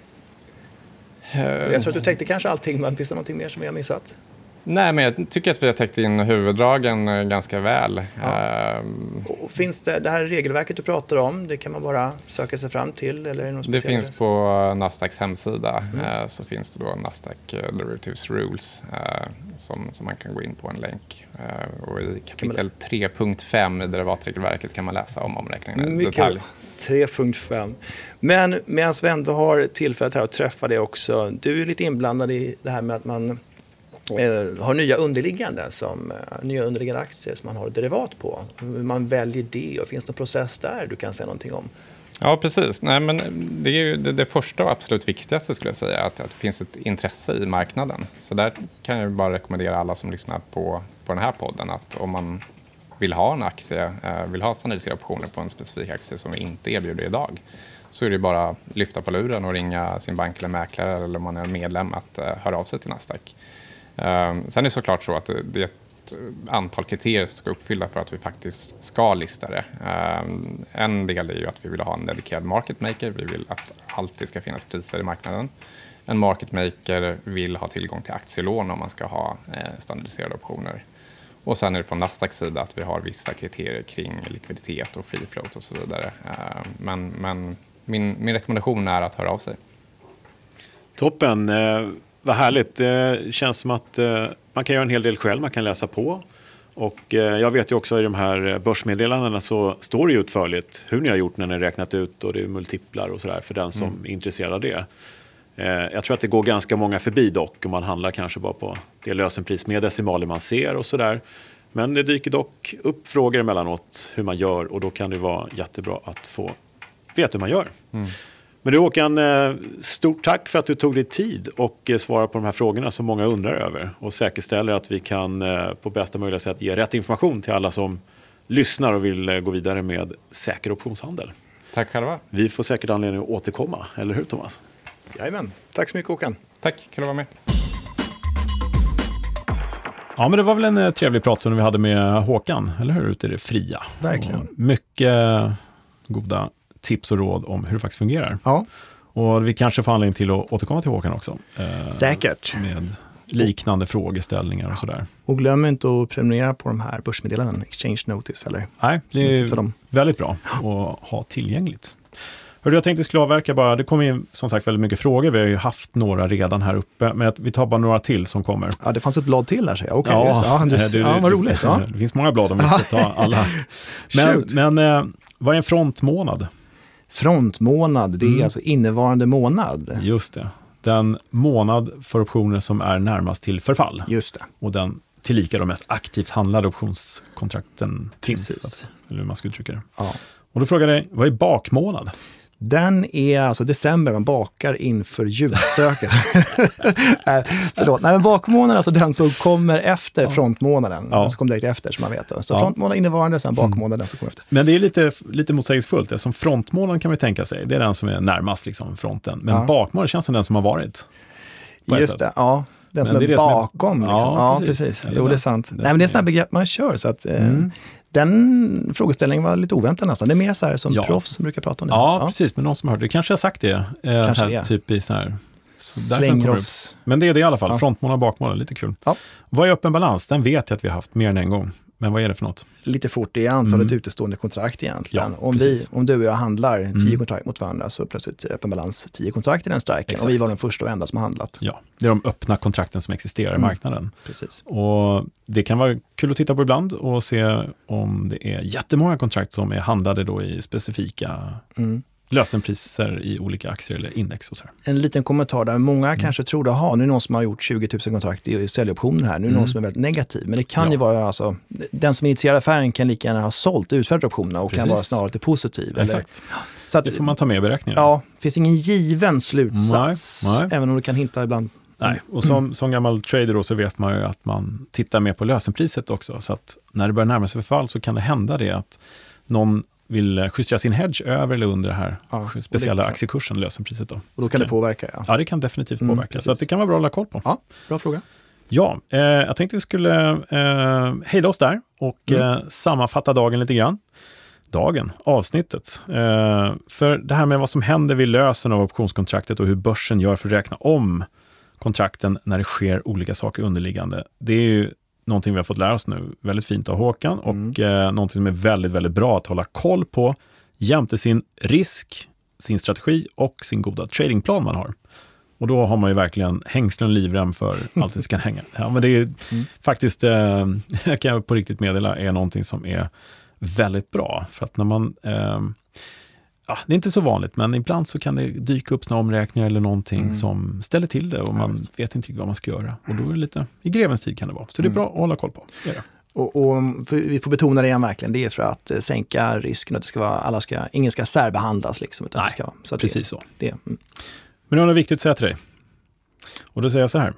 Jag tror att du tänkte kanske allting, men finns det något mer som vi har missat? Nej, men jag tycker att vi har täckt in huvuddragen eh, ganska väl. Ja. Um, finns det, det här regelverket du pratar om, det kan man bara söka sig fram till? Eller det, det finns på Nasdaqs hemsida. Mm. Uh, så finns det då Nasdaq eh, Derivatives Rules som, som man kan gå in på en länk. Och I kapitel 3.5 i derivatregelverket kan man läsa om omräkningen i detalj. 3.5. Men medan vi ändå har tillfället här att träffa dig också. Du är lite inblandad i det här med att man eh, har nya underliggande, som, eh, nya underliggande aktier som man har derivat på. Hur man väljer det och finns det någon process där du kan säga någonting om? Ja, precis. Nej, men det är ju det, det första och absolut viktigaste skulle jag säga, att, att det finns ett intresse i marknaden. Så där kan jag bara rekommendera alla som lyssnar på, på den här podden att om man vill ha en aktie, eh, vill ha standardiserade optioner på en specifik aktie som vi inte erbjuder idag, så är det bara att lyfta på luren och ringa sin bank eller mäklare eller om man är medlem att eh, höra av sig till Nasdaq. Ehm, sen är det såklart så att det, är ett antal kriterier som ska uppfylla för att vi faktiskt ska lista det. Ehm, en del är ju att vi vill ha en dedikerad market maker. Vi vill att alltid ska finnas priser i marknaden. En market maker vill ha tillgång till aktielån om man ska ha eh, standardiserade optioner. Och sen är det från Nasdaqs sida att vi har vissa kriterier kring likviditet och free float och så vidare. Ehm, men, men min, min rekommendation är att höra av sig. Toppen, eh, vad härligt. Det känns som att eh, man kan göra en hel del själv, man kan läsa på. Och eh, jag vet ju också i de här börsmeddelandena så står det utförligt hur ni har gjort när ni har räknat ut och det är multiplar och sådär för den som mm. är intresserad av det. Eh, jag tror att det går ganska många förbi dock om man handlar kanske bara på det lösenpris med decimaler man ser och sådär. Men det dyker dock upp frågor emellanåt hur man gör och då kan det vara jättebra att få veta hur man gör. Mm. Men du Håkan, eh, stort tack för att du tog dig tid och eh, svarade på de här frågorna som många undrar över och säkerställer att vi kan på bästa möjliga sätt ge rätt information till alla som lyssnar och vill gå vidare med säker optionshandel. Tack själva. Vi får säkert anledning att återkomma, eller hur Thomas? Jajamän. Tack så mycket Håkan. Tack, kul att vara med. Ja, men det var väl en eh, trevlig pratstund vi hade med Håkan, eller hur? Ute i det fria. Verkligen. Och mycket goda tips och råd om hur det faktiskt fungerar. Ja. Och vi kanske får anledning till att återkomma till Håkan också. Eh, Säkert. Med liknande frågeställningar och sådär. Och glöm inte att prenumerera på de här börsmeddelandena, Exchange Notice eller Nej, det är väldigt bra att ha tillgängligt. Hörde, jag tänkte skulle avverka bara, det kommer in som sagt väldigt mycket frågor. Vi har ju haft några redan här uppe, men vi tar bara några till som kommer. Ja, det fanns ett blad till här, säger jag. Okay, ja, ja, du, det, ja, vad roligt. Det, ja. det finns många blad om vi ska ta alla. Men, men eh, vad är en frontmånad? Frontmånad, det är mm. alltså innevarande månad. Just det. Den månad för optioner som är närmast till förfall. Just det. Och den tillika de mest aktivt handlade optionskontrakten finns. Precis. Eller hur man ska uttrycka det. Ja. Och då frågar jag dig, vad är bakmånad? Den är alltså december, man bakar inför julstöket. äh, förlåt, Nej, men bakmånaden är alltså den som kommer efter frontmånaden. Ja. Den som kommer direkt efter, som man vet. Så ja. frontmånaden innevarande, sen bakmånaden den som kommer efter. Men det är lite, lite motsägelsefullt, eftersom frontmånaden kan vi tänka sig, det är den som är närmast liksom, fronten. Men ja. bakmånaden känns som den som har varit. Just det, ja. Den som är, är bakom. Liksom. Ja, precis. Ja, precis. Jo, det är sant. Nej, men det är sådana begrepp man kör. Så att, eh, mm den frågeställningen var lite oväntad nästan. Det är mer så här som ja. proffs brukar prata om det. Ja, ja. precis. Men någon som hört det. kanske har sagt det. Eh, kanske så här, typ i så här... Slänger oss. Men det är det i alla fall. Ja. Frontmånad och bakmånad, lite kul. Ja. Vad är öppen balans? Den vet jag att vi har haft mer än en gång. Men vad är det för något? Lite fort, det är antalet mm. utestående kontrakt egentligen. Ja, om, vi, om du och jag handlar mm. tio kontrakt mot varandra så plötsligt öppen balans tio kontrakt i den striken och vi var den första och enda som handlat. Ja, det är de öppna kontrakten som existerar mm. i marknaden. Precis. Och det kan vara kul att titta på ibland och se om det är jättemånga kontrakt som är handlade då i specifika mm lösenpriser i olika aktier eller index. Och så En liten kommentar där. Många mm. kanske tror att nu är någon som har gjort 20 000 kontrakt i säljoptioner här. Nu är mm. någon som är väldigt negativ. Men det kan ja. ju vara, alltså, den som initierar affären kan lika gärna ha sålt utfärdat optionerna och Precis. kan vara snarare lite positiv. Exakt. Eller, så att, det får man ta med i beräkningen. Ja, det finns ingen given slutsats. Nej, nej. Även om det kan hinta ibland Nej, och som, mm. som gammal trader då så vet man ju att man tittar mer på lösenpriset också. Så att när det börjar närma sig förfall så kan det hända det att någon vill justera sin hedge över eller under den här ja, speciella aktiekursen, lösenpriset. Då. Och då kan det påverka? Ja, ja det kan definitivt mm, påverka. Så det kan vara bra att hålla koll på. Ja, bra fråga. Ja, eh, jag tänkte vi skulle eh, hejda oss där och mm. eh, sammanfatta dagen lite grann. Dagen, avsnittet. Eh, för det här med vad som händer vid lösen av optionskontraktet och hur börsen gör för att räkna om kontrakten när det sker olika saker underliggande. Det är ju någonting vi har fått lära oss nu, väldigt fint av Håkan och mm. eh, någonting som är väldigt, väldigt bra att hålla koll på jämte sin risk, sin strategi och sin goda tradingplan man har. Och då har man ju verkligen hängslen och livrem för allt det ska hänga. Ja, men det är mm. faktiskt, eh, jag kan på riktigt meddela, är någonting som är väldigt bra. För att när man eh, ja, det är inte så vanligt, men ibland så kan det dyka upp såna omräkningar eller någonting mm. som ställer till det och man ja, vet inte vad man ska göra. Och då är det lite, i grevens tid kan det vara. Så det är mm. bra att hålla koll på. Det det. Och, och vi får betona det igen verkligen, det är för att eh, sänka risken att det ska vara, alla ska, ingen ska särbehandlas. Liksom, utan Nej, ska, så precis det, så. Det, mm. Men det är något viktigt att säga till dig. Och då säger jag så här, är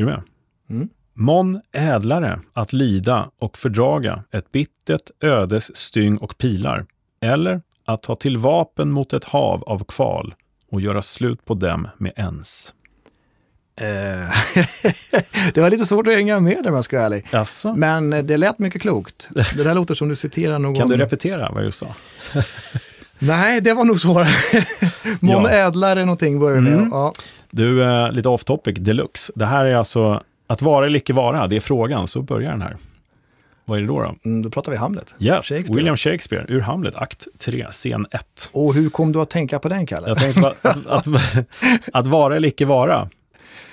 du med? Mm. Mån ädlare att lida och fördraga ett bittert ödes styng och pilar, eller att ta till vapen mot ett hav av kval och göra slut på dem med ens. Eh, det var lite svårt att hänga med där om jag ska vara ärlig. Jaså? Men eh, det lät mycket klokt. Det där låter som du citerar någon... Kan du repetera vad just sa? Nej, det var nog svårare. Mån Ja. ädlare någonting börjar det med. Mm. Ja. Du, eh, lite off topic deluxe. Det här är alltså att vara eller icke vara, det är frågan. Så börjar den här. Vad är det då? då? Mm, då pratar vi Hamlet. Yes, Shakespeare. William Shakespeare ur Hamlet, akt 3, scen 1. Och hur kom du att tänka på den, Kalle? Jag tänkte bara, att, att, att vara eller icke vara.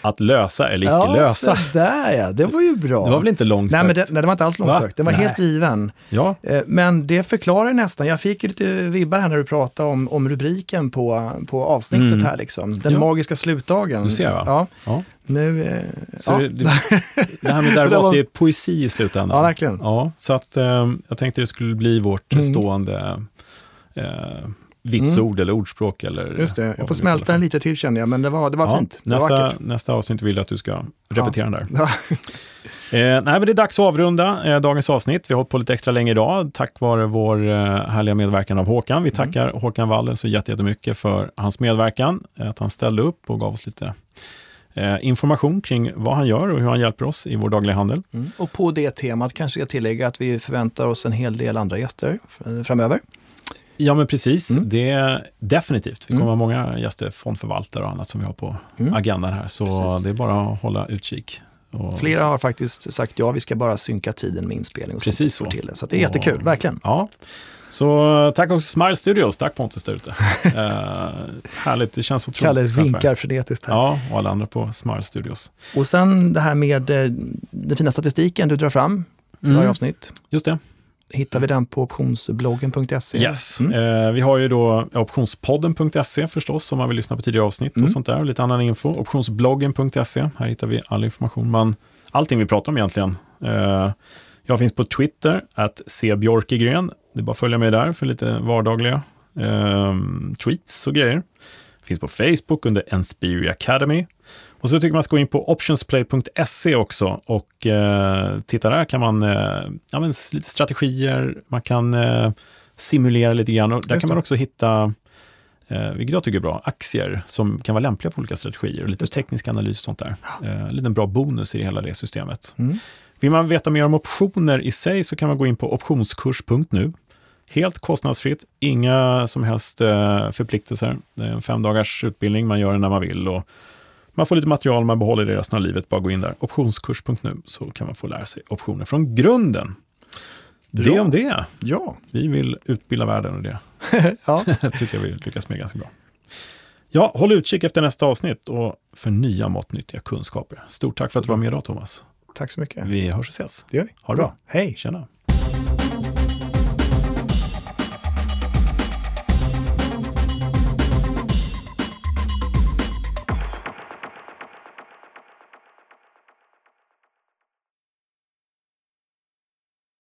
Att lösa eller icke ja, lösa. så där ja, det var ju bra. Det var väl inte långt Nej, men det, nej, det var inte alls långsökt. Va? Den var Nej. helt given. Ja, Eh, Men det förklarar nästan, jag fick lite vibbar här när du pratade om, om rubriken på, på avsnittet Mm. här liksom. Den Ja. magiska slutdagen. Du ser, va? Ja, ja. nu... eh, Så ja. det, det, det här med det är poesi i slutändan. ja, verkligen. Ja, så att eh, jag tänkte det skulle bli vårt Mm. stående eh, vitsord eller ordspråk. Eller Just det, jag får smälta den lite till kände jag, men det var, det var Ja, fint. Det var nästa, vackert. nästa avsnitt vill jag att du ska repetera den där. Ja. Eh, nej, men det är dags att avrunda eh, dagens avsnitt. Vi har hållit på lite extra länge idag, tack vare vår eh, härliga medverkan av Håkan. Vi Mm. tackar Håkan Wallen så jätte- jättemycket för hans medverkan, eh, att han ställde upp och gav oss lite eh, information kring vad han gör och hur han hjälper oss i vår dagliga handel. Mm. Och på det temat kanske jag tillägga att vi förväntar oss en hel del andra gäster f- framöver. Ja, men precis. Mm. Det är definitivt. Vi kommer Mm. ha många gäster, fondförvaltare och annat som vi har på Mm. agendan här. Så Precis. det är bara att hålla utkik. Flera har faktiskt sagt ja, vi ska bara synka tiden med inspelning och Precis så. Till det. så det är jättekul, Och- verkligen. Ja, så tack också Smile Studios. Tack Pontus där ute. eh, härligt, det känns otroligt. Kalle vinkar frenetiskt här. Ja, och alla andra på Smile Studios. Och sen det här med eh, den fina statistiken du drar fram i varje Mm, avsnitt. just det. Hittar vi den på optionsbloggen.se? Yes. Mm. Eh, vi har ju då optionspodden.se förstås om man vill lyssna på tidigare avsnitt Mm. och sånt där. Och lite annan info. Optionsbloggen.se. Här hittar vi all information. Man, allting vi pratar om egentligen. Eh, jag finns på Twitter, att cbjorkegren. Det är bara att följa mig där för lite vardagliga eh, tweets och grejer. Finns på Facebook under Enspiri Academy. Och så tycker man ska gå in på optionsplay.se också och eh, titta där kan man, eh, ja men lite strategier, man kan eh, simulera lite grann och där Just kan man det. också hitta, eh, vilket jag tycker är bra, aktier som kan vara lämpliga för olika strategier och lite det. teknisk analys och sånt där. Eh, en liten bra bonus i hela det systemet. Mm. Vill man veta mer om optioner i sig så kan man gå in på optionskurs.nu. Helt kostnadsfritt, inga som helst eh, förpliktelser. Det är en fem dagars utbildning, man gör den när man vill. Och man får lite material, man behåller det resten av livet. Bara gå in där, optionskurs.nu, så kan man få lära sig optioner från grunden. Det Bra. om det. Ja. Vi vill utbilda världen och det ja. tycker jag vi lyckas med ganska bra. Ja, håll utkik efter nästa avsnitt och för nya matnyttiga kunskaper. Stort tack för att du var med idag Thomas. Tack så mycket. Vi hörs och ses. Det gör vi. Ha det bra. Hej! Tjena.